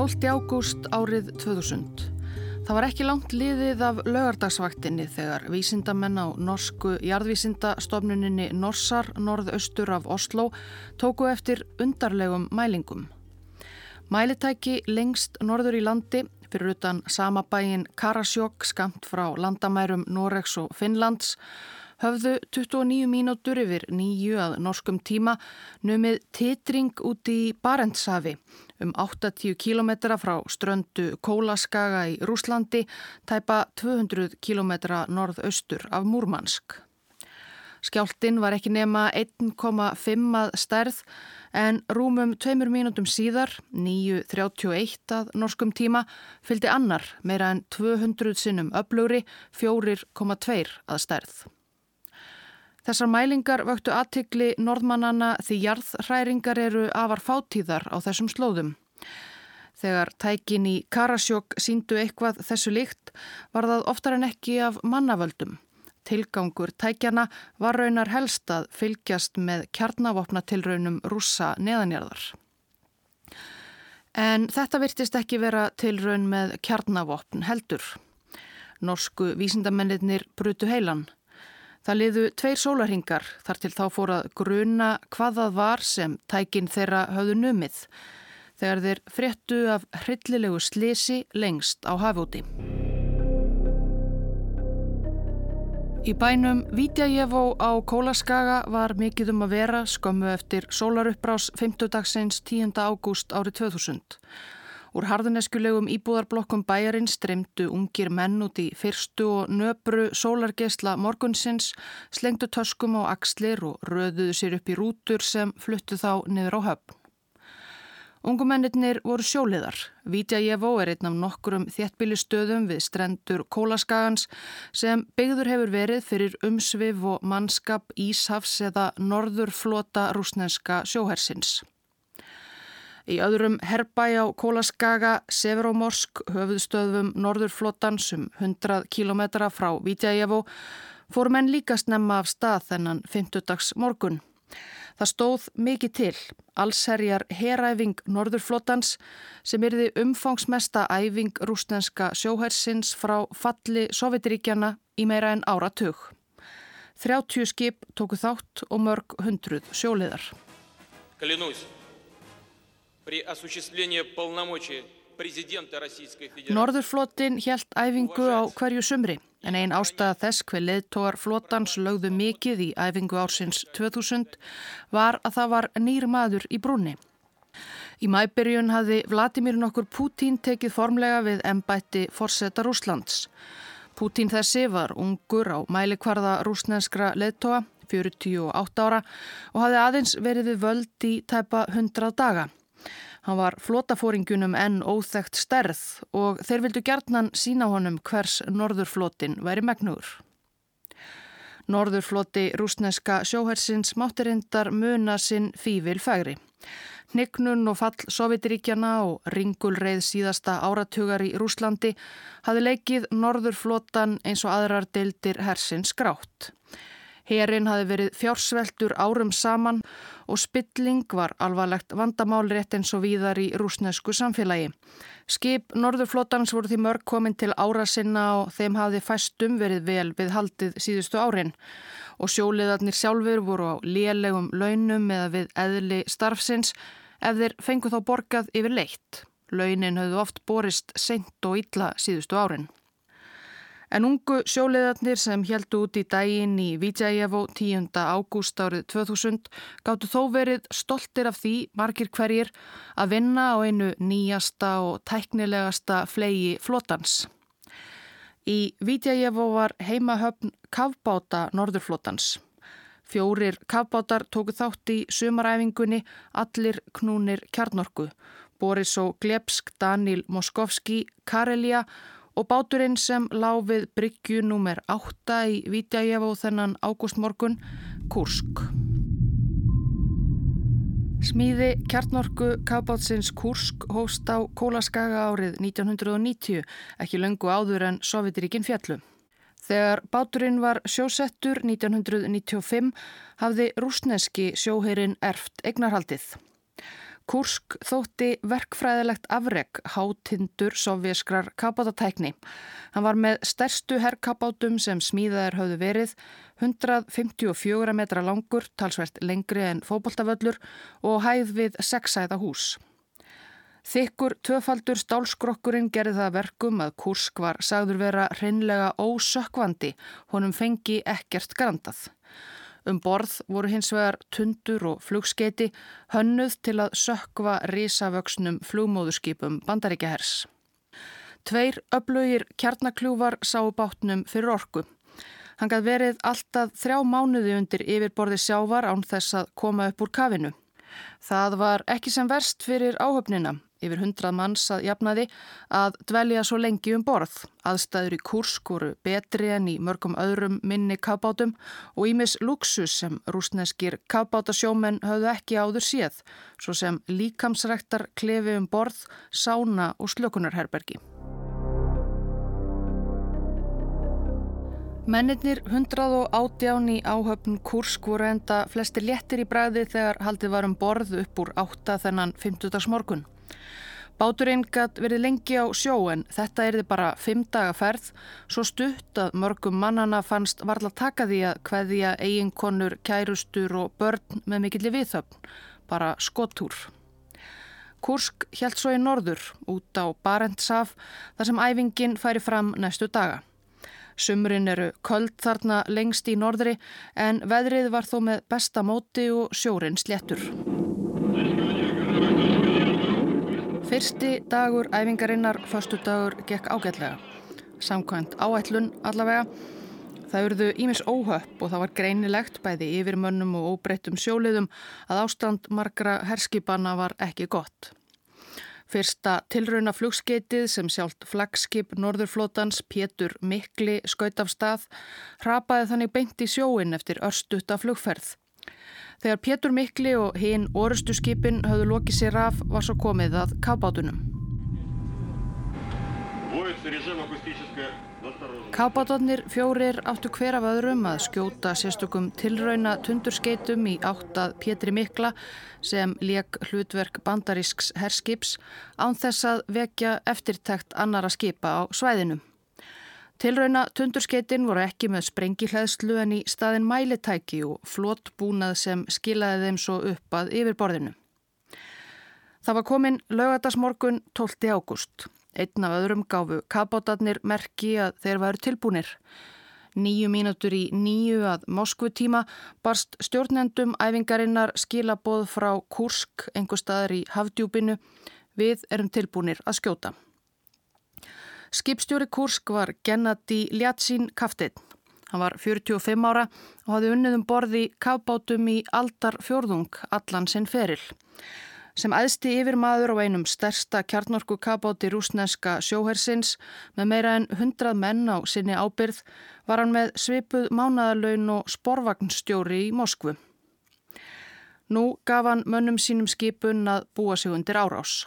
12. ágúst árið 2000. Það var ekki langt liðið af lögardagsvaktinni þegar vísindamenn á norsku jarðvísindastofnuninni Norsar norðaustur af Oslo tóku eftir undarlegum mælingum. Mælitæki lengst norður í landi fyrir utan samabægin Karasjók skamt frá landamærum Noregs og Finnlands höfðu 29 mínútur yfir nýju að norskum tíma numið titring út í Barentshafi um 80 km frá ströndu Kólaskaga í Rúslandi tæpa 200 km norðaustur af Múrmansk. Skjáltin var ekki nema 1,5 að stærð en rúmum tveimur mínútum síðar, 9.31 að norskum tíma, fylgdi annar meira en 200 sinnum öflugri, 4,2 að stærð. Þessar mælingar vöktu aðtikli norðmannana því jarðhræringar eru afar fátíðar á þessum slóðum. Þegar tækin í Karasjók síndu eitthvað þessu líkt var það oftar en ekki af mannavöldum. Tilgangur tækjana var raunar helst að fylgjast með kjarnavopnatilraunum rúsa neðanjarðar. En þetta virtist ekki vera tilraun með kjarnavopn heldur. Norsku vísindamennir brutu heilan. Það liðu tveir sólarhingar þar til þá fór að gruna hvað það var sem tækin þeirra höfðu numið þegar þeir fréttu af hryllilegu slisi lengst á hafúti. Í bænum Vítjajevó á Kólaskaga var mikið um að vera skömmu eftir sólarupprás 5. dagsins 10. ágúst árið 2000. Úr harðineskulegum íbúðarblokkum bæjarins streymdu ungir menn út í fyrstu og nöbru sólargesla morgunsins, slengdu töskum á axlir og röðuðu sér upp í rútur sem fluttu þá niður á höfn. Ungumennir voru sjóliðar. Vítjajevó er einn af nokkurum þéttbílistöðum við strendur Kólaskagans sem byggður hefur verið fyrir umsvið og mannskap Íshafs eða norðurflota rúsneska sjóhersins. Í öðrum herbæ á Kólaskaga, Severomorsk, höfuðstöðum Norðurflótans um 100 km frá Vítjægjafó, fór menn líka snemma af stað þennan 50 morgun. Það stóð mikið til, allsherjar heræfing Norðurflótans sem erði umfangsmesta æfing rúsnenska sjóhersins frá falli Sovjetiríkjana í meira en áratug. 30 skip tóku þátt og mörg hundruð sjóliðar. Kalinús. Norðurflottin helt æfingu á hverju sumri en einn ástæða þess hver leðtóar flotans lögðu mikið í æfingu ársins 2000 var að það var nýr maður í brúni. Í mæbyrjun hafði Vladimir nokkur Pútín tekið formlega við ennbætti forsetta Rúslands. Pútín þessi var ungur á mælikvarða rúsnenskra leðtóa, 48 ára og hafði aðeins verið við völd í tæpa 100 daga. Hann var flótafóringunum enn óþægt sterð og þeir vildu gertnan sína honum hvers norðurflótin væri megnugur. Norðurflóti rúsneska sjóhersins máttirindar muna sinn fývil fægri. Hnygnun og fall Sovjetiríkjana og ringulreið síðasta áratugar í Rúslandi hafi leikið Norðurflótan eins og aðrar deildir hersins grátt. Herin hafi verið fjársveltur árum saman og spilling var alvarlegt vandamál rétt eins og víðar í rúsnesku samfélagi. Skip Norðurflótans voru því mörg komin til ára sinna og þeim hafi fæstum verið vel við haldið síðustu árin og sjóliðarnir sjálfur voru á lélegum launum eða við eðli starfsins ef þeir fengu þá borgað yfir leitt. Launin höfðu oft borist seint og illa síðustu árin. En ungu sjóleðarnir sem heldu út í daginn í Vítjægjafó 10. ágúst árið 2000 gáttu þó verið stoltir af því margir hverjir að vinna á einu nýjasta og tæknilegasta flegi flotans. Í Vítjægjafó var heimahöfn kavbáta Norðurflotans. Fjórir kavbátar tóku þátt í sumaræfingunni Allir knúnir kjarnorku, Boris og Glepsk, Daniel Moskovski, Karelia og og báturinn sem lág við bryggju númer 8 í Vítjajefó þennan ágústmorgun, Kursk. Smíði kjartnorku kábátsins Kursk hóst á Kólaskaga árið 1990, ekki löngu áður en Sovjetiríkin fjallu. Þegar báturinn var sjósettur 1995 hafði rúsneski sjóherin erft egnarhaldið. Kursk þótti verkfræðilegt afreg hátindur sovjaskrar kapátatækni. Hann var með stærstu herrkapátum sem smíðaðir hafðu verið, 154 metra langur, talsvert lengri en fóboltavöllur og hæð við sexæða hús. Þykkur tvöfaldur stálskrokkurinn gerði það verkum að Kursk var sagður vera hreinlega ósökkvandi, honum fengi ekkert grandað. Um borð voru hins vegar tundur og flugskeiti hönnuð til að sökva risavöksnum flugmóðuskipum bandaríkjahers. Tveir öflugir kjarnakljúvar sá bátnum fyrir orku. Hann gæð verið alltaf þrjá mánuði undir yfirborði sjávar án þess að koma upp úr kafinu. Það var ekki sem verst fyrir áhöfnina yfir hundrað manns að jafnaði að dvelja svo lengi um borð. Aðstæður í Kursk voru betri en í mörgum öðrum minni kappátum og ímis luxus sem rúsneskir kappátasjómen höfðu ekki áður séð, svo sem líkamsrektar klefi um borð, sána og slökunarherbergi. Mennirnir 118 í áhöfn Kursk voru enda flesti léttir í bræði þegar haldið var um borð upp úr átta þennan 50. morgun. Báturinn gætt verið lengi á sjó en þetta erði bara fimm daga ferð svo stutt að mörgum mannana fannst varla taka því að hveðja eiginkonur, kærustur og börn með mikilli viðþöfn, bara skotúr. Kursk hjælt svo í norður út á Barentsaf þar sem æfingin færi fram næstu daga. Sumrin eru köld þarna lengst í norðri en veðrið var þó með besta móti og sjórin sléttur. Fyrsti dagur æfingarinnar, förstu dagur, gekk ágætlega. Samkvæmt áætlun allavega. Það eruðu ímis óhöpp og það var greinilegt bæði yfirmönnum og óbreyttum sjóliðum að ástand margra herskipanna var ekki gott. Fyrsta tilrauna flugskeitið sem sjálft flagskip Norðurflótans Pétur Mikli skaut af stað hrapaði þannig beint í sjóin eftir örstutta flugferð. Þegar Pétur Mikli og hinn orustu skipin höfðu lokið sér af var svo komið að kábátunum. Kábátunir fjórir áttu hver af öðrum að skjóta sérstökum tilrauna tundurskeitum í áttað Pétri Mikla sem leik hlutverk bandarísks herskips án þess að vekja eftirtækt annara skipa á svæðinum. Tilrauna tundurskeitin voru ekki með sprengihleðslu en í staðin mælitæki og flott búnað sem skilaði þeim svo upp að yfirborðinu. Það var komin lögadagsmorgun 12. ágúst. Einn af öðrum gáfu kapátarnir merki að þeir varu tilbúnir. Nýju mínútur í nýju að Moskvu tíma barst stjórnendum æfingarinnar skilaboð frá Kursk, einhver staðar í Havdjúbinu. Við erum tilbúnir að skjóta. Skipstjóri Kursk var Gennadi Ljatsin Kaftin. Hann var 45 ára og hafði unnið um borði kafbátum í aldar fjörðung allan sinn feril. Sem æðsti yfir maður á einum stærsta kjarnorku kafbáti rúsneska sjóhersins með meira en 100 menn á sinni ábyrð var hann með svipuð mánadalaun og sporvagnstjóri í Moskvu. Nú gaf hann mönnum sínum skipun að búa sig undir árás.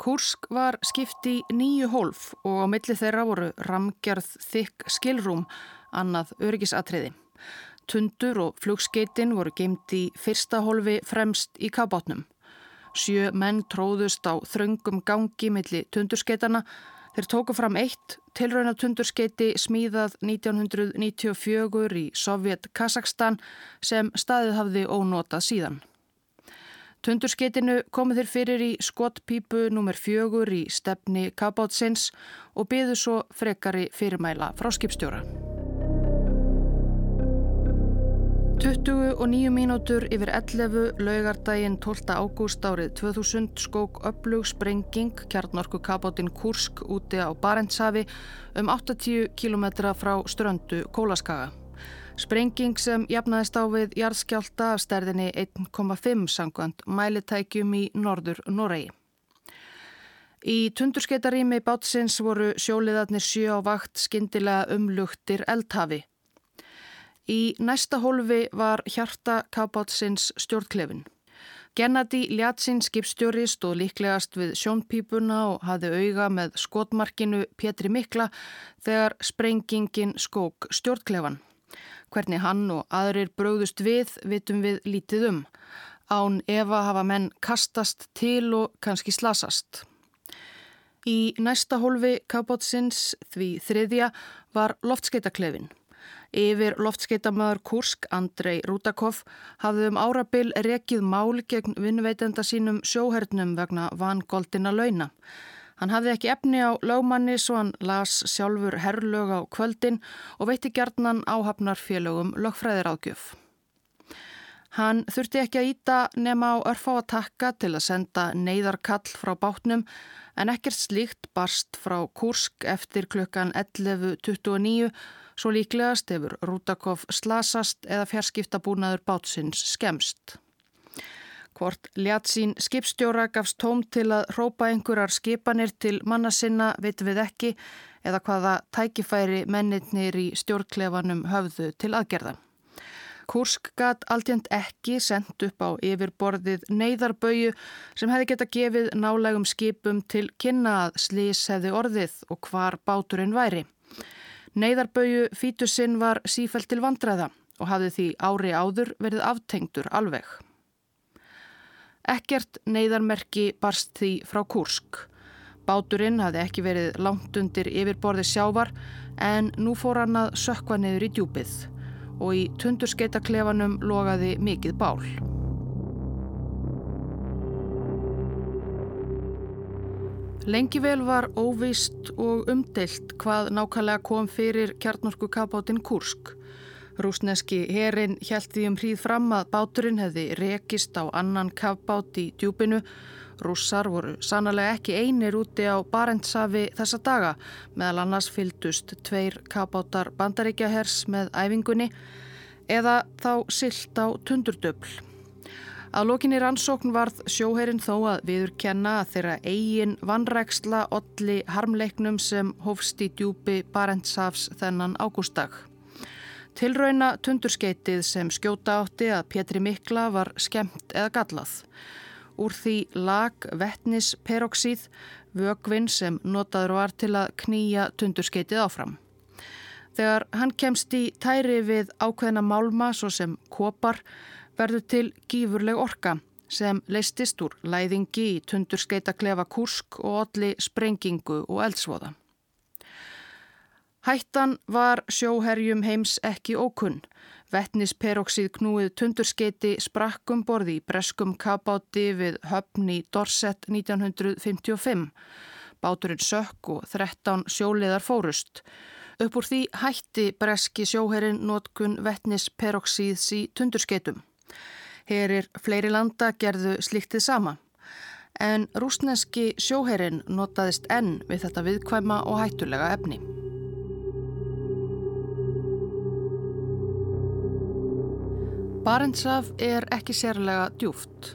Kursk var skipt í nýju hólf og á milli þeirra voru ramgjörð þykk skilrúm, annað örgisatriði. Tundur og flugskeitin voru geimt í fyrsta hólfi fremst í kabátnum. Sjö menn tróðust á þröngum gangi milli tundurskeitana. Þeir tóku fram eitt tilrauna tundurskeiti smíðað 1994 í Sovjet Kazakstan sem staðið hafði ónotað síðan. Tundursketinu komu þeir fyrir í skottpípu nr. 4 í stefni Kabátsins og byðu svo frekari fyrirmæla frá skipstjóra. 29 mínútur yfir 11 laugardaginn 12. ágúst árið 2000 skók öflug sprenging kjarnorku Kabátin Kursk úti á Barentshafi um 80 km frá ströndu Kólaskaga. Sprenging sem jafnaðist á við jarðskjálta af stærðinni 1,5 sangkvæmt mælitækjum í norður Noregi. Í tundurskeitarými bátsins voru sjóliðarnir sjö á vakt skindilega umlugtir eldhafi. Í næsta hólfi var hjarta kabátsins stjórnklefin. Gennadi Ljatsin skipstjóri stóð líklegast við sjónpípuna og hafði auga með skotmarkinu Pétri Mikla þegar sprengingin skók stjórnklefan. Hvernig hann og aðrir bröðust við, vitum við lítið um. Án Eva hafa menn kastast til og kannski slasast. Í næsta hólfi kabótsins því þriðja var loftskeittaklefin. Yfir loftskeitamöður Kursk, Andrei Rútakov, hafði um árabil rekið mál gegn vinnveitenda sínum sjóhernum vegna vangoldina launa. Hann hafði ekki efni á lögmanni svo hann las sjálfur herrlög á kvöldin og veitti gjarnan áhafnarfélögum lögfræðiráðgjöf. Hann þurfti ekki að íta nema á örfá að takka til að senda neyðarkall frá bátnum en ekkert slíkt barst frá Kursk eftir klukkan 11.29 Svo líklegast hefur Rútakov slasast eða fjarskiptabúnaður bátsins skemst. Hvort lját sín skipstjóra gafst tóm til að rópa einhverjar skipanir til manna sinna veitum við ekki eða hvaða tækifæri mennitnir í stjórnklefanum höfðu til aðgerða. Kursk gat aldjönd ekki sendt upp á yfirborðið neyðarböyu sem hefði geta gefið nálegum skipum til kynna að slís hefði orðið og hvar báturinn væri. Neiðarböyu fítusinn var sífælt til vandræða og hafði því ári áður verið aftengtur alveg. Ekkert neyðarmerki barst því frá Kursk. Báturinn hafði ekki verið langt undir yfirborði sjávar en nú fór hann að sökva neyður í djúpið og í tundurskeita logaði mikið bál. Lengi vel var óvist og umdelt hvað nákvæmlega kom fyrir kjarnorku kapátinn Kursk. Rúsneski herin hjælt því um hríð fram að báturinn hefði rekist á annan kapbát í djúpinu. Rússar voru sannlega ekki einir úti á Barentsafi þessa daga meðal annars fyldust tveir kapbátar bandaríkjahers með æfingunni eða þá silt á tundurdöfl. Að lokinni rannsókn varð sjóherin þó að viðurkenna að þeirra eigin vannræksla olli harmleiknum sem hófst í djúpi Barentsafs þennan ágústdag. Tilrauna tundurskeitið sem skjóta átti að Pétri Mikla var skemmt eða gallað. Úr því lag vettnisperoxíð, vögvinn sem notaður var til að knýja tundurskeitið áfram. Þegar hann kemst í tæri við ákveðna málma svo sem kopar, verður til gífurleg orka sem leistist úr læðingi í tundurskeita klefa kursk og olli sprengingu og eldsvoða. Hættan var sjóherjum heims ekki ókunn. Vettnisperoxíð knúið tundurskeiti sprakkum borði í breskum kabáti við höfn í Dorset 1955. Báturinn sökk og 13 sjóliðar fórust. Upp úr því hætti breski sjóherin notkun vettnisperoxíðs í tundurskeitum. Herir fleiri landa gerðu sliktið sama. En rúsneski sjóherin notaðist enn við þetta viðkvæma og hættulega efni. Barentsaf er ekki sérlega djúft.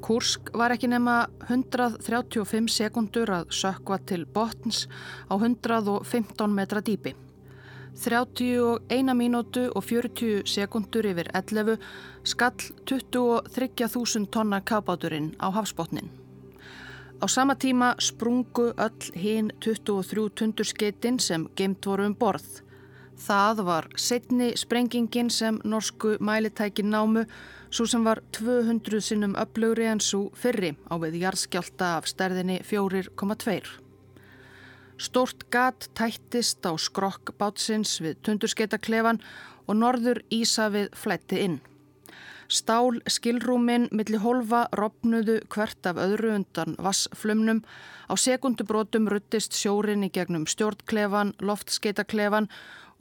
Kursk var ekki nema 135 sekundur að sökva til botns á 115 metra dýpi. 31 mínútu og 40 sekundur yfir 11 skall 23.000 tonna kabáturinn á hafsbótnin. Á sama tíma sprungu öll hinn 23 tundurskeitin sem geimt voru um borð. Það var setni sprengingin sem norsku mælitækin námu, svo sem var 200 sinnum upplögri en svo fyrri á við jarðskjálta af stærðinni 4,2. Stort gat tættist á skrokk bátsins við tundurskeitaklefan og norður Ísafið flætti inn. Stál skilrúmin milli holfa ropnuðu hvert af öðru undan vassflumnum. Á sekundubrótum ruttist sjórin í gegnum stjórnklefan, loftskeitaklefan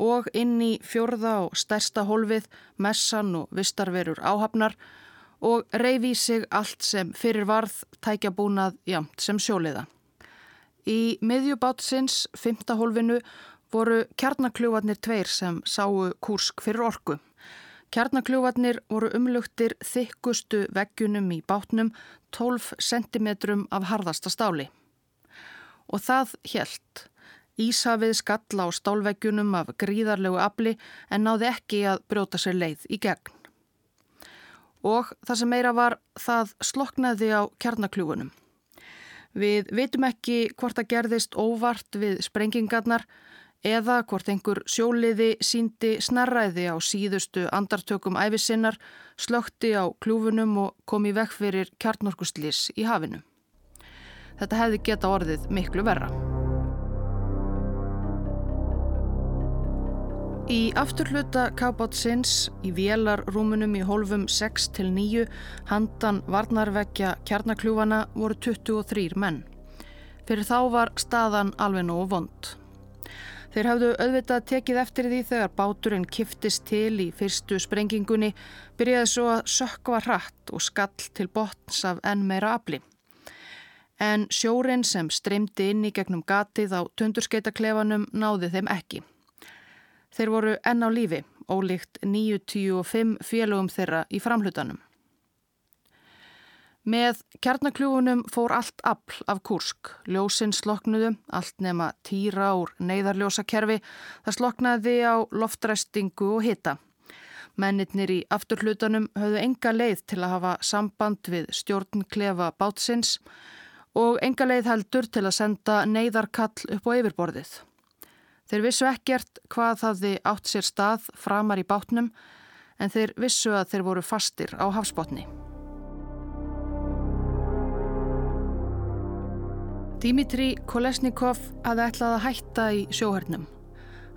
og inn í fjörða og stærsta holfið, messan og vistarverur áhafnar og reyfi sig allt sem fyrir varð tækjabúnað jamt sem sjóliða. Í miðjubátsins, fymta hólfinu, voru kjarnakljúvarnir tveir sem sáu Kursk fyrir orku. Kjarnakljúvarnir voru umlugtir þykkustu veggjunum í bátnum 12 cm af harðasta stáli. Og það helt. Ísafið skall á stálveggjunum af gríðarlegu afli en náði ekki að brjóta sér leið í gegn. Og það sem meira var, það sloknaði á kjarnakljúfunum. Við veitum ekki hvort það gerðist óvart við sprengingarnar eða hvort einhver sjóliði síndi snarræði á síðustu andartökum æfisinnar, slökti á klúfunum og kom í vekk fyrir kjarnorkuslis í hafinu. Þetta hefði geta orðið miklu verra. Í afturhluta kábátsins í vélarrúmunum í hólfum 6-9 handan varnarvekja kjarnakljúfana voru 23 menn. Fyrir þá var staðan alveg nógu vond. Þeir hafðu auðvitað tekið eftir því þegar báturinn kiftist til í fyrstu sprengingunni, byrjaði svo að sökva hratt og skall til botns af enn meira afli. En sjórin sem streymdi inn í gegnum gatið á tundurskeitaklafanum náði þeim ekki. Þeir voru enn á lífi, ólíkt 95 félögum þeirra í framhlutanum. Með kjarnakljúfunum fór allt afl af Kursk. Ljósinn sloknuðu, allt nema týra úr neyðarljósakerfi. Það sloknaði á loftræstingu og hita. Mennitnir í afturhlutanum höfðu enga leið til að hafa samband við stjórnklefa bátsins og enga leið heldur til að senda neyðarkall upp á yfirborðið. Þeir vissu ekkert hvað þaði átt sér stað framar í bátnum en þeir vissu að þeir voru fastir á hafsbótni. Dimitri Kolesnikov hafði ætlað að hætta í sjóhörnum.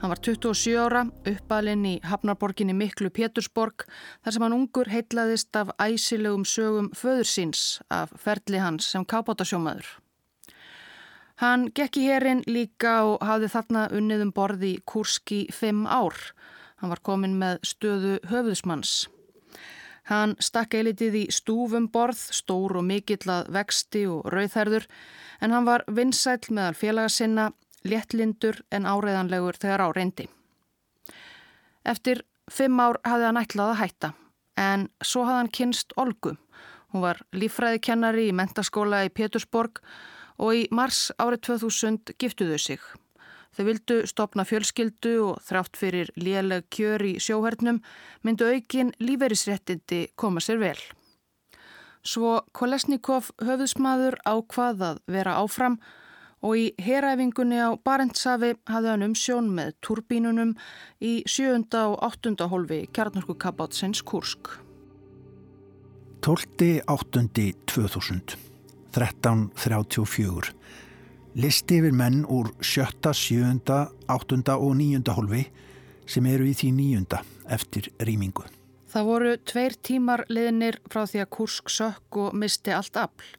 Hann var 27 ára, uppalinn í Hafnarborginni Miklu Pétursborg þar sem hann ungur heitlaðist af æsilegum sögum föður síns af ferli hans sem kábátasjómaður. Hann gekk í herin líka og hafði þarna unnið um borði Kurski fimm ár. Hann var komin með stöðu höfuðsmanns. Hann stakk eilitið í stúfum borð, stór og mikill að vexti og rauðherður en hann var vinsæl meðal félaga sinna, léttlindur en áreiðanlegur þegar á reyndi. Eftir fimm ár hafði hann ætlað að hætta, en svo hafði hann kynst Olgu. Hún var lífræðikennari í mentaskóla í Pétursborg og í mars árið 2000 giftuðu sig. Þau vildu stopna fjölskyldu og þrátt fyrir léleg kjör í sjóhernum myndu aukin líferisréttindi koma sér vel. Svo Kolesnikov höfðsmaður ákvað að vera áfram og í heræfingunni á Barentsafi hafði hann umsjón með turbínunum í sjönda og áttunda hólfi kjarnorkukabátsins Kursk. 12. áttunda 2000, 1334. Listi yfir menn úr sjötta, sjönda, áttunda og níunda hólfi sem eru í því níunda eftir rýmingu. Það voru tveir tímar liðnir frá því að Kursk sökk og misti allt afl.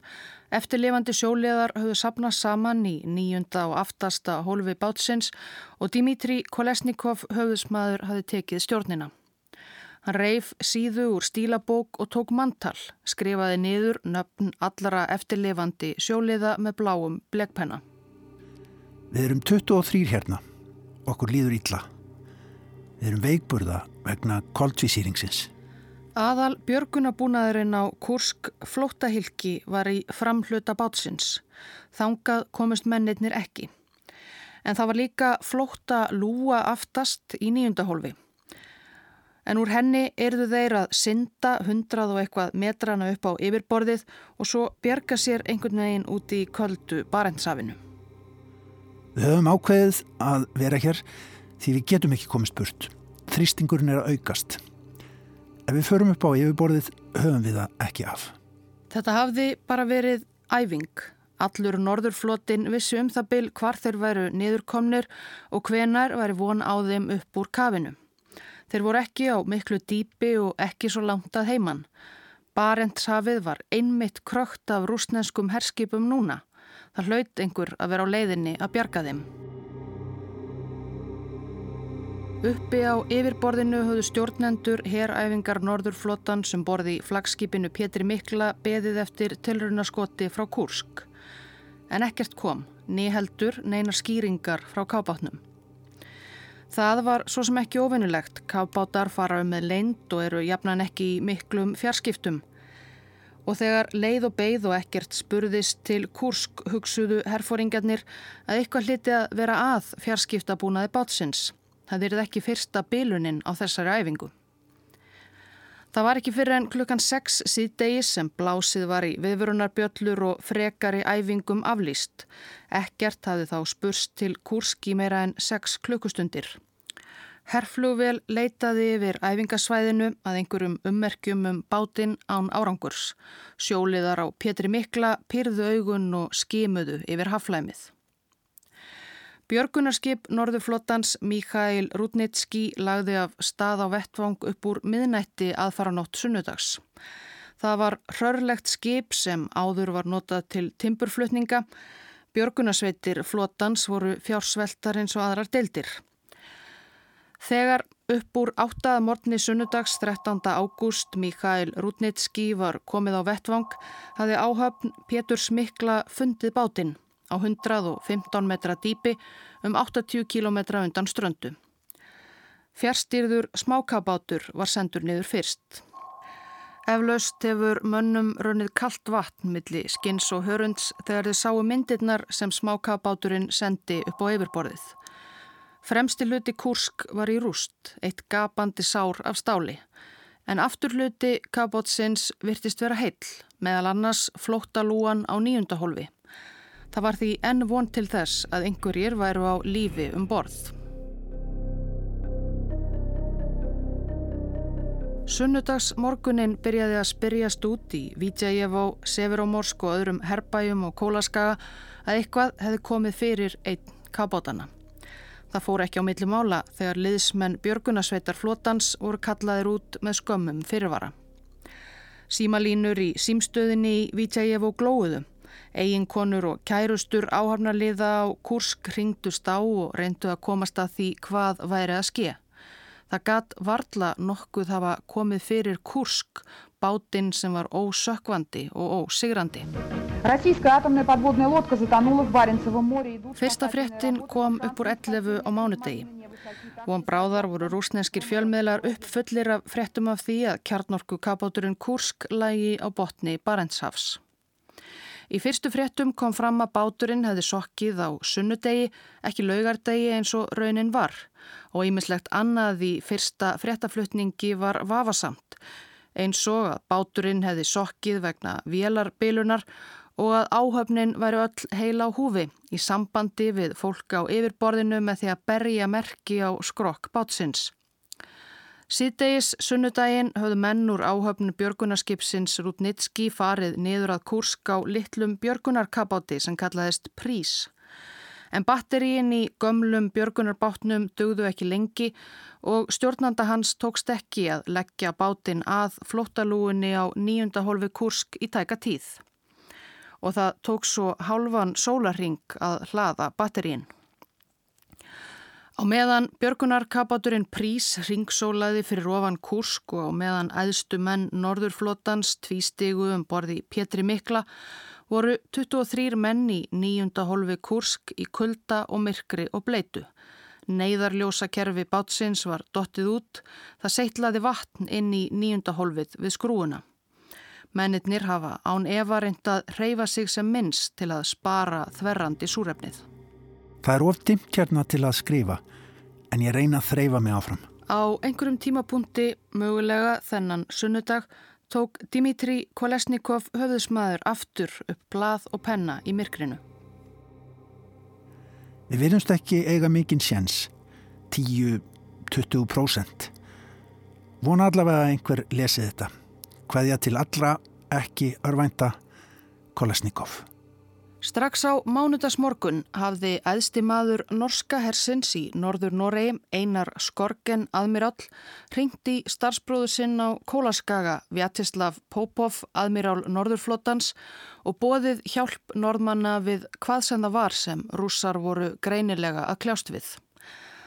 Eftirlifandi sjóliðar höfðu sapnað saman í nýjunda og aftasta hólfi bátsins og Dimitri Kolesnikov höfðusmaður hafi tekið stjórnina. Hann reif síðu úr stílabók og tók mantal, skrifaði niður nöfn allara eftirlifandi sjóliða með bláum blekpenna. Við erum 23 hérna. Okkur líður ítla. Við erum veikburða vegna koltvísýringsins. Aðal björgunabúnaðurinn á Kursk flóttahylki var í framhluta bátsins. Þangað komist mennirnir ekki. En það var líka flótta lúa aftast í nýjundahólfi. En úr henni erðu þeir að synda hundrað og eitthvað metrana upp á yfirborðið og svo bjerga sér einhvern veginn úti í köldu Barentsafinu. Við höfum ákveðið að vera hér því við getum ekki komist burt. Þrýstingurinn er að aukast. Ef við förum upp á yfirborðið höfum við það ekki af. Þetta hafði bara verið æfing. Allur norðurflotin vissi um það byl hvar þeir væru niðurkomnir og hvenar væri von á þeim upp úr kafinu. Þeir voru ekki á miklu dýpi og ekki svo langt að heiman. Barentshafið var einmitt krökt af rúsnenskum herskipum núna. Það hlaut einhver að vera á leiðinni að bjarga þeim. Uppi á yfirborðinu höfðu stjórnendur heræfingar Norðurflottan sem borði flagskipinu Pétri Mikla beðið eftir tilrunaskoti frá Kursk. En ekkert kom, nýheldur neinar skýringar frá kábátnum. Það var svo sem ekki ofinnulegt. Kábátar fara um með leind og eru jafnan ekki í miklum fjarskiptum. Og þegar leið og beigð og ekkert spurðist til Kursk hugsuðu herfóringarnir að eitthvað hliti að vera að fjarskiptabúnaði bátsins. Það verið ekki fyrsta bilunin á þessari æfingu. Það var ekki fyrir en klukkan 6 síðdegis sem blásið var í viðvörunarbjöllur og frekari æfingum aflýst. Ekkert hafði þá spurst til kurski meira en 6 klukkustundir. Herflugvel leitaði yfir æfingasvæðinu að einhverjum ummerkjum um bátinn án árangurs. Sjóliðar á Pétri Mikla pyrðu augun og skimuðu yfir haflæmið. Björgunarskip Norðurflottans Mikael Rúdnitski lagði af stað á vettvang upp úr miðnætti aðfaranótt sunnudags. Það var hrörlegt skip sem áður var notað til timburflutninga. Björgunarsveitir flottans voru fjársveltar eins og aðrar deildir. Þegar upp úr áttaða morgni sunnudags 13. ágúst Mikael Rúdnitski var komið á vettvang hafði áhöfn Pétur Smikla fundið bátinn á 115 metra dýpi um 80 km undan ströndu. Fjärstýrður smákabátur var sendur niður fyrst. Eflaust hefur mönnum runnið kallt vatn milli skins og hörunds þegar þið sáu myndirnar sem smákabáturinn sendi upp á yfirborðið. Fremsti hluti Kursk var í rúst, eitt gapandi sár af stáli, en aftur hluti kabátsins virtist vera heill, meðal annars flóttalúan á nýjundahólfi. Það var því enn von til þess að einhverjir væru á lífi um borð. Sunnudags morgunin byrjaði að spyrjast út í Vítjajevó, Severomorsk og öðrum herbæjum og kólaskaga að eitthvað hefði komið fyrir einn kabótana. Það fór ekki á milli mála þegar liðsmenn Björgunasveitar flotans voru kallaðir út með skömmum fyrirvara. Símalínur í símstöðinni í Vítjajevó glóðum Eginkonur og kærustur áhafnarliða á Kursk ringdust á og reyndu að komast að því hvað væri að ske. Það gatt varla nokkuð hafa komið fyrir Kursk, bátinn sem var ósökkvandi og ósigrandi. Fyrsta fréttin kom upp úr 11 á mánudegi. Von Bráðar voru rúsneskir fjölmiðlar uppfullir af fréttum af því að kjarnorku kapáturinn Kursk lægi á botni Barentshafs. Í fyrstu fréttum kom fram að báturinn hefði sokkið á sunnudegi, ekki laugardegi eins og raunin var og ímislegt annað í fyrsta fréttaflutningi var vafasamt eins og að báturinn hefði sokkið vegna vélarbilunar og að áhöfnin væri öll heila á húfi í sambandi við fólk á yfirborðinu með því að berja merki á skrokk bátsins. Síðdeis sunnudaginn höfðu menn úr áhöfnu björgunarskipsins Rútnitski farið niður að Kursk á litlum björgunarkabáti sem kallaðist Prís. En batteríin í gömlum björgunarbátnum dögðu ekki lengi og stjórnanda hans tókst ekki að leggja bátinn að flottalúinni á nýjunda holfi Kursk í tæka tíð. Og það tók svo hálfan sólarring að hlaða batterín. Á meðan björgunarkabáturinn Prís ringsólaði fyrir ofan Kursk og á meðan æðstu menn Norðurflótans tvístegu um borði Pétri Mikla voru 23 menn í nýjunda holfi Kursk í kulda og myrkri og bleitu. Neiðarljósa kerfi bátsins var dottið út, það seittlaði vatn inn í nýjunda holfið við skrúuna. Mennitnir hafa án Eva reyndað reyfa sig sem minnst til að spara þverrandi súrefnið. Það er of dimt hérna til að skrifa en ég reyna að þreyfa mig áfram. Á einhverjum tímapunkti, mögulega þennan sunnudag, tók Dimitri Kolesnikov höfðusmaður aftur upp blað og penna í myrkrinu. Við verðumst ekki eiga mikinn sjens, 10-20%. Vona allavega að einhver lesi þetta. Hvaðja til allra ekki örvænta Kolesnikov. Strax á mánudagsmorgun hafði æðsti maður norska hersins í norður Noregi, Einar Skorgen aðmirall, ringt í starfsbróðu sinn á Kólaskaga, Vjatislav Popov, aðmirál Norðurflótans og bóðið hjálp norðmanna við hvað sem það var sem rússar voru greinilega að kljást við.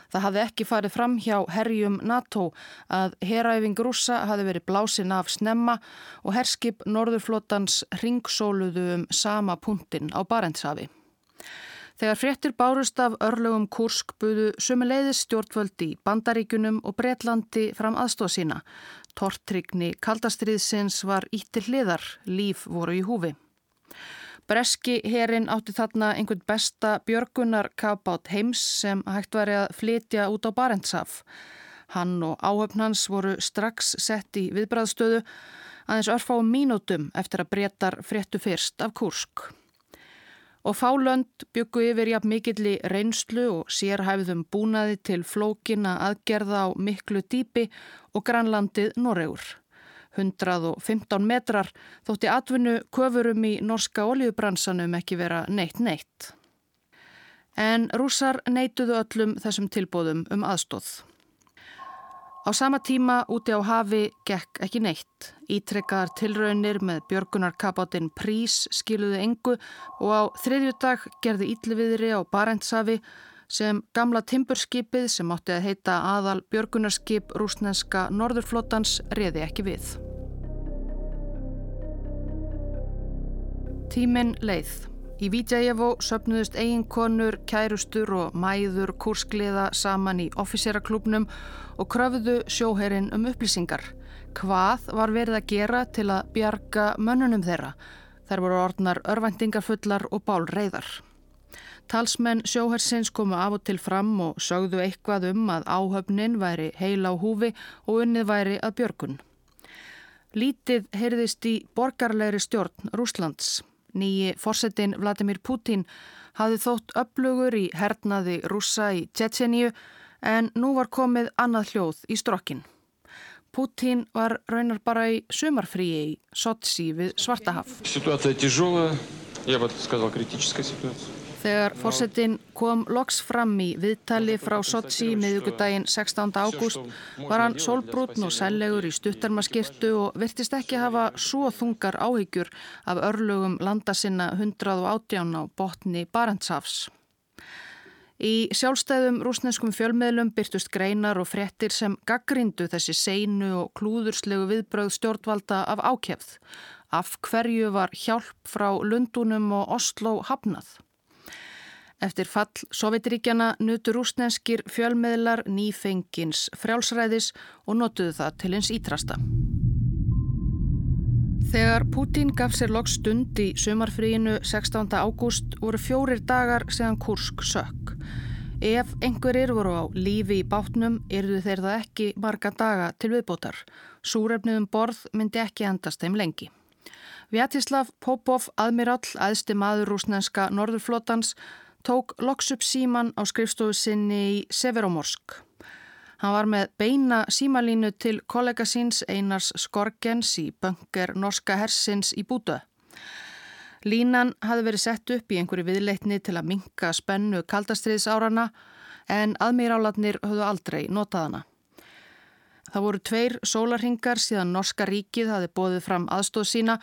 Það hafði ekki farið fram hjá herjum NATO að heræfing rúsa hafði verið blásin af snemma og herskip Norðurflótans ringsóluðu um sama puntin á Barentshafi. Þegar fréttir bárust af örlögum Kursk buðu sumuleiðis stjórnvöld í Bandaríkunum og Breitlandi fram aðstóð sína. Tortrygni kaldastriðsins var ítti hliðar, líf voru í húfi. Breski herin átti þarna einhvern besta björgunar kapát heims sem hægt væri að flytja út á Barentsaf. Hann og áhöfn hans voru strax sett í viðbræðstöðu aðeins örfá mínútum eftir að breytar fréttu fyrst af Kursk. Og fálönd byggu yfir jafn mikilli reynslu og sérhæfðum búnaði til flókina aðgerða á miklu dýpi og grannlandið Noregur. 115 metrar þótti atvinnu köfurum í norska oljubransanum ekki vera neitt neitt. En rúsar neituðu öllum þessum tilbóðum um aðstóð. Á sama tíma úti á hafi gekk ekki neitt. Ítrekkaðar tilraunir með björgunarkabátinn Prís skiluðu engu og á þriðju dag gerði Ítliviðri á Barentshafi sem gamla timburskipið sem átti að heita aðal björgunarskip rúsnenska norðurflótans reði ekki við. Tíminn leið. Í Vídjæjavó söpnuðust eiginkonur, kærustur og mæður kurskliða saman í offiséraklubnum og kröfuðu sjóherin um upplýsingar. Hvað var verið að gera til að bjarga mönnunum þeirra? Þær voru orðnar örvæntingarfullar og bálreiðar. Talsmenn sjóhersins komu af og til fram og sögðu eitthvað um að áhöfnin væri heila á húfi og unnið væri að björgun. Lítið heyrðist í borgarlegri stjórn Rúslands. Nýji fórsetin Vladimir Putin hafði þótt upplugur í hernaði rúsa í Tjetjeníu en nú var komið annað hljóð í strokkin. Putin var raunar bara í sumarfríi í Sochi við Svartahaf. Þegar fórsetin kom loks fram í viðtali frá Sochi miðugudaginn 16. ágúst var hann solbrútn og sællegur í stuttarmaskirtu og virtist ekki hafa svo þungar áhyggjur af örlögum landa sinna 118 á botni Barentshafs. Í sjálfstæðum rúsnenskum fjölmiðlum byrtust greinar og frettir sem gaggrindu þessi seinu og klúðurslegu viðbröð stjórnvalda af ákjefð. Af hverju var hjálp frá Lundunum og Oslo hafnað? Eftir fall Sovjetiríkjana nutu rúsnenskir fjölmiðlar nýfengins frjálsræðis og notuðu það til eins ítrasta. Þegar Putin gaf sér loks stund í sumarfríinu 16. ágúst voru fjórir dagar sedan Kursk sökk. Ef einhverjir voru á lífi í bátnum erðu þeir það ekki marga daga til viðbótar. Súrefniðum borð myndi ekki endast þeim lengi. Vjatislav Popov, admirall, aðsti maður rúsnenska norðurflótans, tók loks upp síman á skrifstofu sinni í Severomorsk. Hann var með beina símalínu til kollega síns Einars Skorgens í böngar norska hersins í Búta. Línan hafi verið sett upp í einhverju viðleitni til að minka spennu kaldastriðsárana en aðmýrálatnir höfðu aldrei notað hana. Það voru tveir sólarhingar síðan norska ríkið hafi bóðið fram aðstóð sína.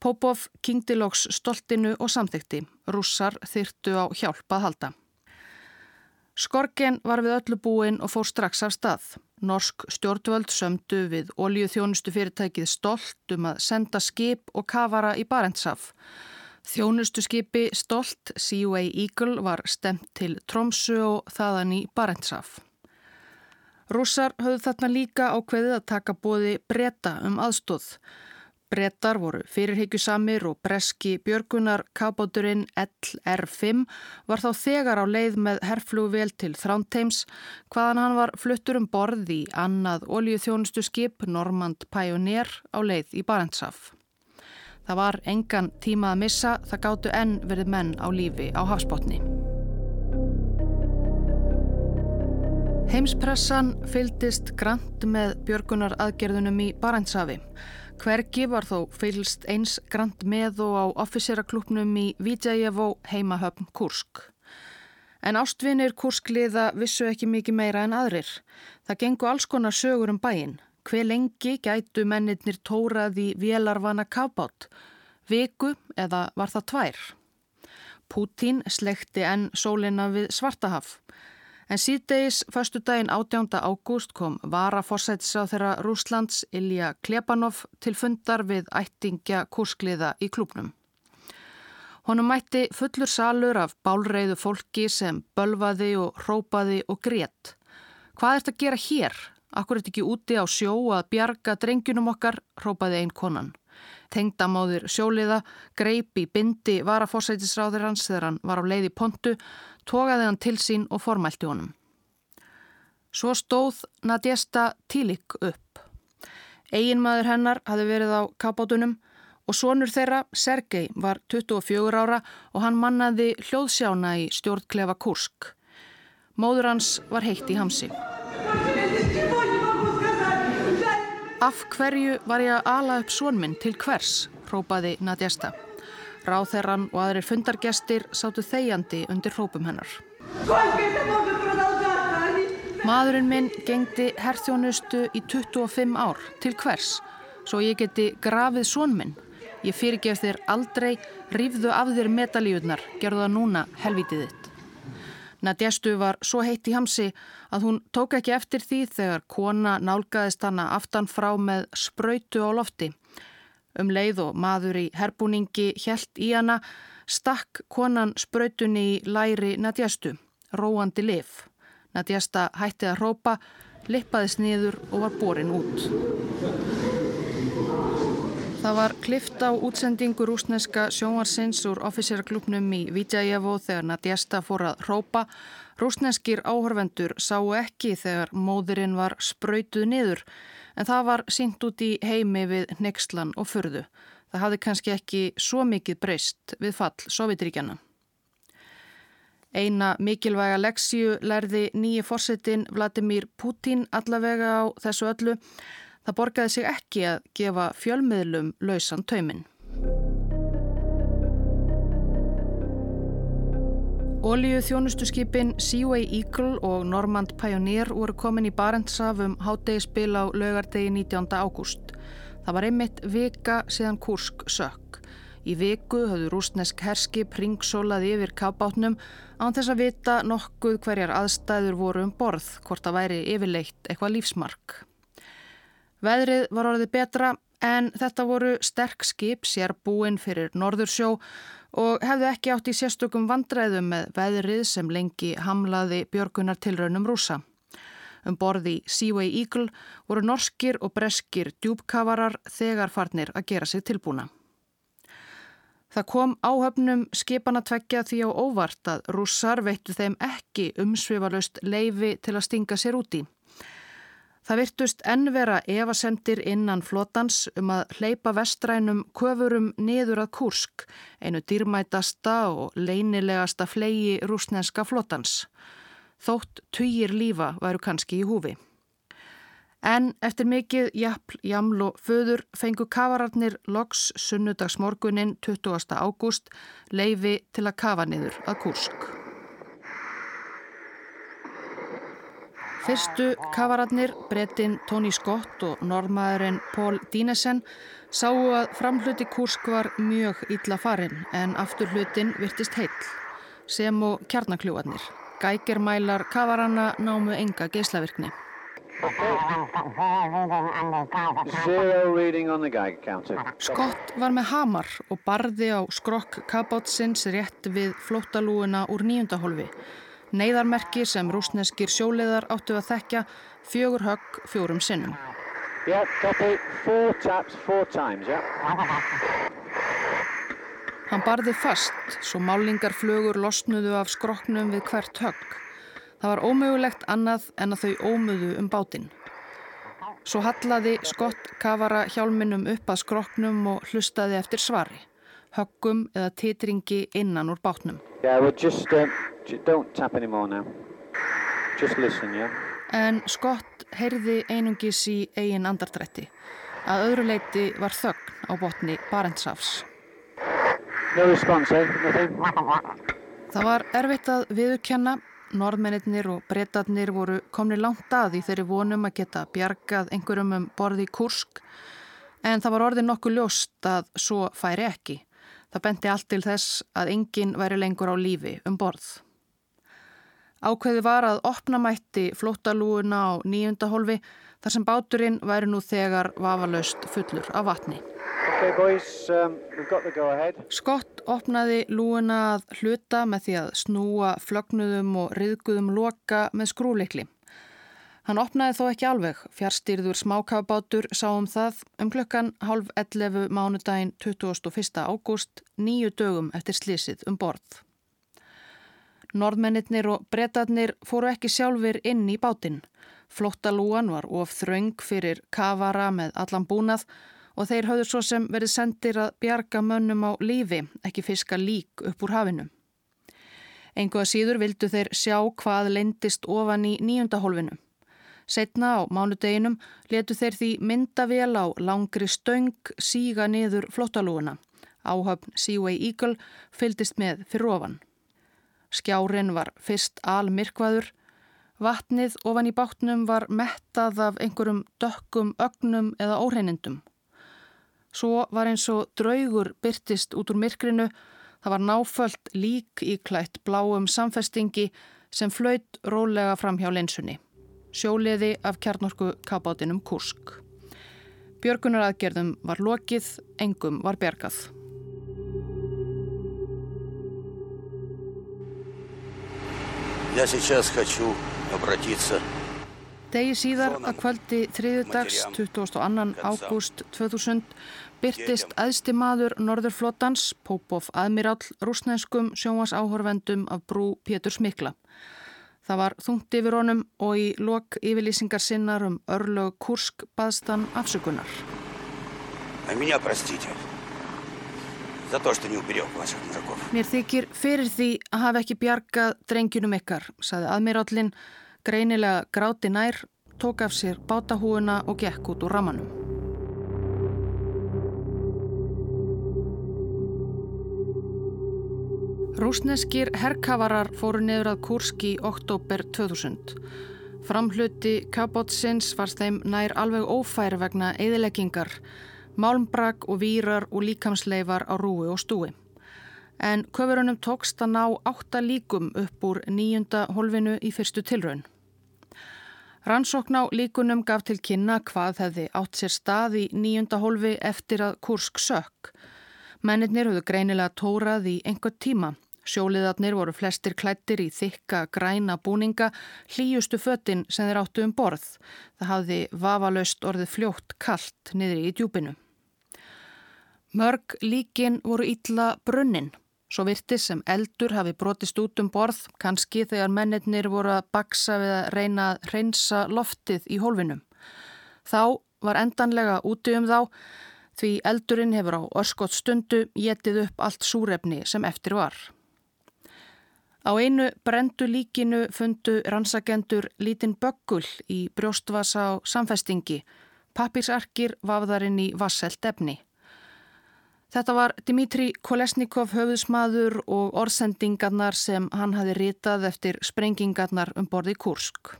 Popov kingdi loks stoltinu og samþykti. Rússar þyrtu á hjálp að halda. Skorgen var við öllu búin og fór strax af stað. Norsk stjórnvöld sömdu við oljuþjónustu fyrirtækið Stolt um að senda skip og kavara í Barentsaf. Þjónustu skipi Stolt, Seaway Eagle, var stemt til Tromsu og þaðan í Barentsaf. Rússar höfðu þarna líka ákveðið að taka bóði breyta um aðstóð. Brettar voru fyrirhyggjusamir og breski björgunar kábáturinn LR5 var þá þegar á leið með herflugvél til Þránteims hvaðan hann var fluttur um borð í annað oljuþjónustu skip Normand Pioneer á leið í Barentsaf. Það var engan tíma að missa, það gáttu enn verið menn á lífi á hafsbótni. Heimspressan fyldist grant með björgunar aðgerðunum í Barentsafi. Hvergi var þó fylst eins grant með og á offiseraklúpnum í Vídjæjevó heimahöfn Kursk. En ástvinir Kurskliða vissu ekki mikið meira en aðrir. Það gengu alls konar sögur um bæin. Hver lengi gætu mennirnir tóraði vélarvana kábátt? Viku eða var það tvær? Pútín slekti enn sólina við Svartahaf. En síðdeis, förstu daginn 18. ágúst kom varaforsætisa á þeirra Rúslands Ilja Klebanov til fundar við ættingja kurskliða í klúpnum. Honum mætti fullur salur af bálreiðu fólki sem bölvaði og rópaði og grétt. Hvað ert að gera hér? Akkur ert ekki úti á sjó að bjarga drengjunum okkar, rópaði einn konan. Tengdamóðir sjóliða, greip í bindi varaforsætisráður hans þegar hann var á leið í pontu tókaði hann til sín og formælti honum. Svo stóð Nadjesta Tílik upp. Eginmaður hennar hafi verið á kapátunum og sonur þeirra, Sergei, var 24 ára og hann mannaði hljóðsjána í stjórnklefa Kursk. Móður hans var heitt í hamsi. Af hverju var ég að ala upp svonminn til hvers, rópaði Nadjesta. Ráþerran og aðrir fundargestir sátu þegjandi undir hrópum hennar. Maðurinn minn gengdi herþjónustu í 25 ár til hvers, svo ég geti grafið svonminn. Ég fyrirgef þér aldrei, rýfðu af þér metalíunar, gerðu það núna helvítið þitt. Nadjastu var svo heitt í hamsi að hún tók ekki eftir því þegar kona nálgæðist hana aftan frá með spröytu á lofti. Um leið og maður í herbúningi helt í hana stakk konan spröytunni í læri Nadjastu, róandi lif. Nadjasta hætti að rópa, lippaðist niður og var borin út. Það var klift á útsendingu rúsneska sjónvarsins úr officerklubnum í Vídjajevo þegar Nadjesta fór að rópa. Rúsneskir áhörvendur sáu ekki þegar móðurinn var spröytuð niður en það var sínt út í heimi við Nexlan og Förðu. Það hafði kannski ekki svo mikið breyst við fall Sovjetríkjana. Eina mikilvæga leksíu lærði nýji fórsetin Vladimir Putin allavega á þessu öllu. Það borgaði sig ekki að gefa fjölmiðlum lausan tauminn. Ólíu þjónustuskipin Seaway Eagle og Normand Pioneer voru komin í Barentsaf um hátdegispil á lögardegi 19. ágúst. Það var einmitt vika síðan Kursk sökk. Í viku höfðu rúsnesk herskip ringsólaði yfir kábátnum án þess að vita nokkuð hverjar aðstæður voru um borð hvort það væri yfirleitt eitthvað lífsmark. Veðrið var orðið betra en þetta voru sterk skip sér búin fyrir Norðursjó og hefðu ekki átt í sérstökum vandræðum með veðrið sem lengi hamlaði björgunar tilraunum rúsa. Um borði Seaway Eagle voru norskir og breskir djúbkavarar þegar farnir að gera sig tilbúna. Það kom áhöfnum skipana tveggja því á óvart að rússar veittu þeim ekki umsviðvalust leifi til að stinga sér úti. Það virtust enn vera evasendir innan flotans um að hleypa vestrænum köfurum niður að Kursk, einu dýrmætasta og leinilegasta flegi rúsnenska flotans. Þótt týjir lífa væru kannski í húfi. En eftir mikið jafl, jaml og föður fengu kafararnir loks sunnudagsmorgunin 20. ágúst leifi til að kafa niður að Kursk. Fyrstu kafararnir, brettin Tony Scott og normaðurinn Paul Dinesen sáu að framhluti Kursk var mjög illa farin en afturhlutin virtist heill, sem og kjarnakljúarnir. Gækermælar kafaranna námu enga geislavirkni. Scott var með hamar og barði á skrokk kabátsins rétt við flóttalúuna úr nýjundahólfi. Neiðarmerki sem rúsneskir sjóleðar áttu að þekkja fjögur högg fjórum sinnum. Yeah, taps, times, yeah. Hann barði fast svo málingarflögur losnuðu af skroknum við hvert högg. Það var ómögulegt annað en að þau ómöðu um bátinn. Svo hallaði skott kavara hjálminum upp að skroknum og hlustaði eftir svari. Höggum eða titringi innan úr bátnum. Yeah, Don't tap anymore now. Just listen, yeah? En Scott heyrði einungis í eigin andardrætti. Að öðru leiti var þögn á botni Barentsafs. No response, eh? Nothing? Það var erfitt að viðurkenna. Norðmennir og breytatnir voru komni langt að í þeirri vonum að geta bjargað einhverjum um borði í Kursk. En það var orðið nokkuð ljóst að svo færi ekki. Það benti allt til þess að enginn væri lengur á lífi um borð. Ákveði var að opna mætti flóttalúuna á nýjunda holfi þar sem báturinn væri nú þegar vafalaust fullur af vatni. Okay, boys, um, Skott opnaði lúuna að hluta með því að snúa flögnuðum og riðguðum loka með skrúleikli. Hann opnaði þó ekki alveg, fjárstýrður smákafbátur sá um það um klukkan halv 11 mánudaginn 21. ágúst, nýju dögum eftir slísið um borð. Norðmennir og bretarnir fóru ekki sjálfur inn í bátinn. Flottalúan var of þraung fyrir kavara með allan búnað og þeir hafðu svo sem verið sendir að bjarga mönnum á lífi, ekki fiska lík upp úr hafinu. Engu að síður vildu þeir sjá hvað leindist ofan í nýjundahólfinu. Setna á mánudeginum letu þeir því myndavél á langri stöng síga niður flottalúuna. Áhöfn Seaway Eagle fyldist með fyrir ofan. Skjárin var fyrst almirkvaður Vatnið ofan í bátnum var mettað af einhverjum dökkum, ögnum eða óhreinindum. Svo var eins og draugur byrtist út úr myrkrinu, það var náföld lík í klætt bláum samfestingi sem flaut rólega fram hjá lensunni. Sjóliði af kjarnorku kabátinum Kursk. Björgunaraðgerðum var lokið, engum var bergað. Degi síðar að kvöldi þriðudags 22. ágúst 2000 byrtist aðsti maður Norðurflótans, Popov Admiral, rúsnenskum sjónvas áhorfendum af brú Pétur Smikla. Það var þungt yfir honum og í lok yfirlýsingar sinnar um örlög Kursk baðstan afsökunar. Mér þykir fyrir því að hafa ekki bjargað drengjunum ykkar, saði aðmirallin, greinilega gráti nær, tók af sér bátahúuna og gekk út úr ramanum. Rúsneskir herrkavarar fóru nefur að Kurski í oktober 2000. Framhluti kabótsins var þeim nær alveg ófær vegna eðileggingar, málmbrak og výrar og líkamsleifar á rúi og stúi en köfurunum tókst að ná átta líkum upp úr nýjunda holvinu í fyrstu tilraun. Rannsókn á líkunum gaf til kynna hvað hefði átt sér stað í nýjunda holvi eftir að Kursk sökk. Mennirnir höfðu greinilega tórað í einhver tíma. Sjóliðarnir voru flestir klættir í þykka græna búninga, hlýjustu föttin sem þeir áttu um borð. Það hafði vafalaust orðið fljótt kallt niður í djúpinu. Mörg líkin voru ítla brunnin. Svo virtis sem eldur hafi brotist út um borð, kannski þegar mennirnir voru að baksa við að reyna að reynsa loftið í hólfinum. Þá var endanlega úti um þá því eldurinn hefur á örskott stundu getið upp allt súrefni sem eftir var. Á einu brendu líkinu fundu rannsagendur lítinn böggul í brjóstvasa á samfestingi, pappirsarkir vafðarinn í vasselt efni. Þetta var Dimitri Kolesnikov höfðusmaður og orðsendingarnar sem hann hafi ritað eftir sprengingarnar um borði Kursk.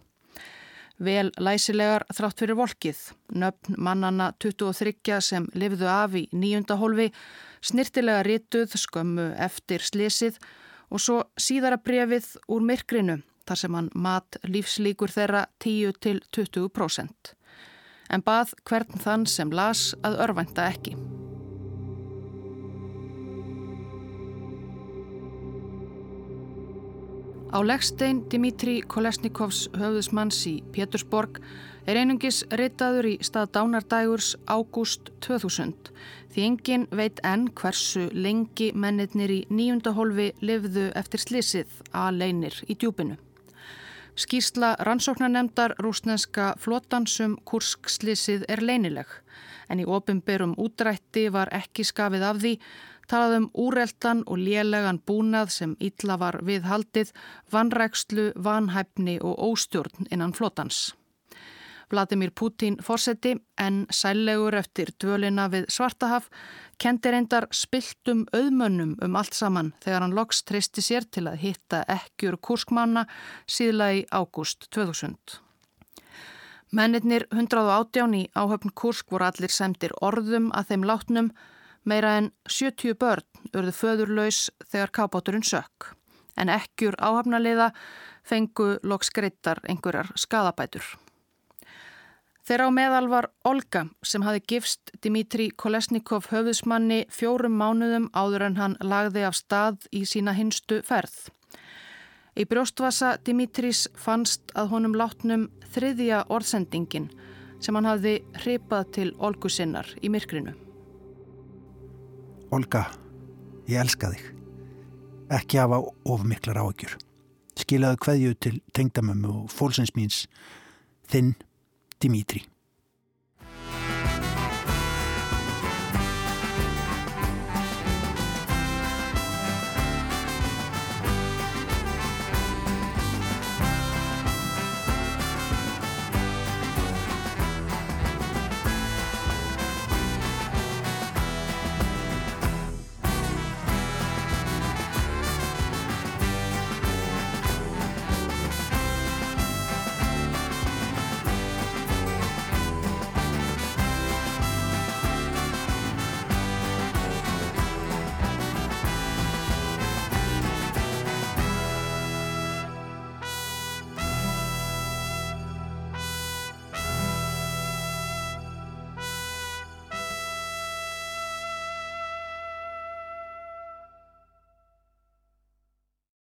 Vel læsilegar þrátt fyrir volkið, nöfn mannana 23 sem lifðu af í nýjunda hólfi, snirtilega rituð skömmu eftir slesið og svo síðara brefið úr myrkrinu þar sem hann mat lífslíkur þeirra 10-20%. En bað hvern þann sem las að örvænta ekki. Á leggstein Dimitri Kolesnikovs höfðusmanns í Pétursborg er einungis ritaður í stað dánardægurs ágúst 2000 því engin veit enn hversu lengi mennirnir í nýjundahólfi livðu eftir slissið að leinir í djúpinu. Skísla rannsóknarnemdar rúsneska flotansum kurskslissið er leinileg en í ofinberum útrætti var ekki skafið af því talað um úreltan og lélegan búnað sem illa var viðhaldið, vanrækslu, vanhæfni og óstjórn innan flotans. Vladimir Putin fórseti en sælegur eftir dvölina við Svartahaf kendi reyndar spiltum auðmönnum um allt saman þegar hann loks treysti sér til að hitta ekkjur kurskmanna síðla í ágúst 2000. Mennirnir 118 í áhöfn Kursk voru allir semtir orðum að þeim látnum Meira en 70 börn urðu föðurlaus þegar kábáturinn sökk en ekkjur áhafnaliða fengu loks greittar einhverjar skadabætur. Þeirra á meðal var Olga sem hafi gifst Dimitri Kolesnikov höfðusmanni fjórum mánuðum áður en hann lagði af stað í sína hinstu ferð. Í brjóstvasa Dimitris fannst að honum látnum þriðja orðsendingin sem hann hafði hripað til Olgu sinnar í myrkrinu. Olga, ég elska þig. Ekki hafa of miklar áökjur. skilaðu kveðju til tengdamömmu og fólksins míns, þinn Dimitri.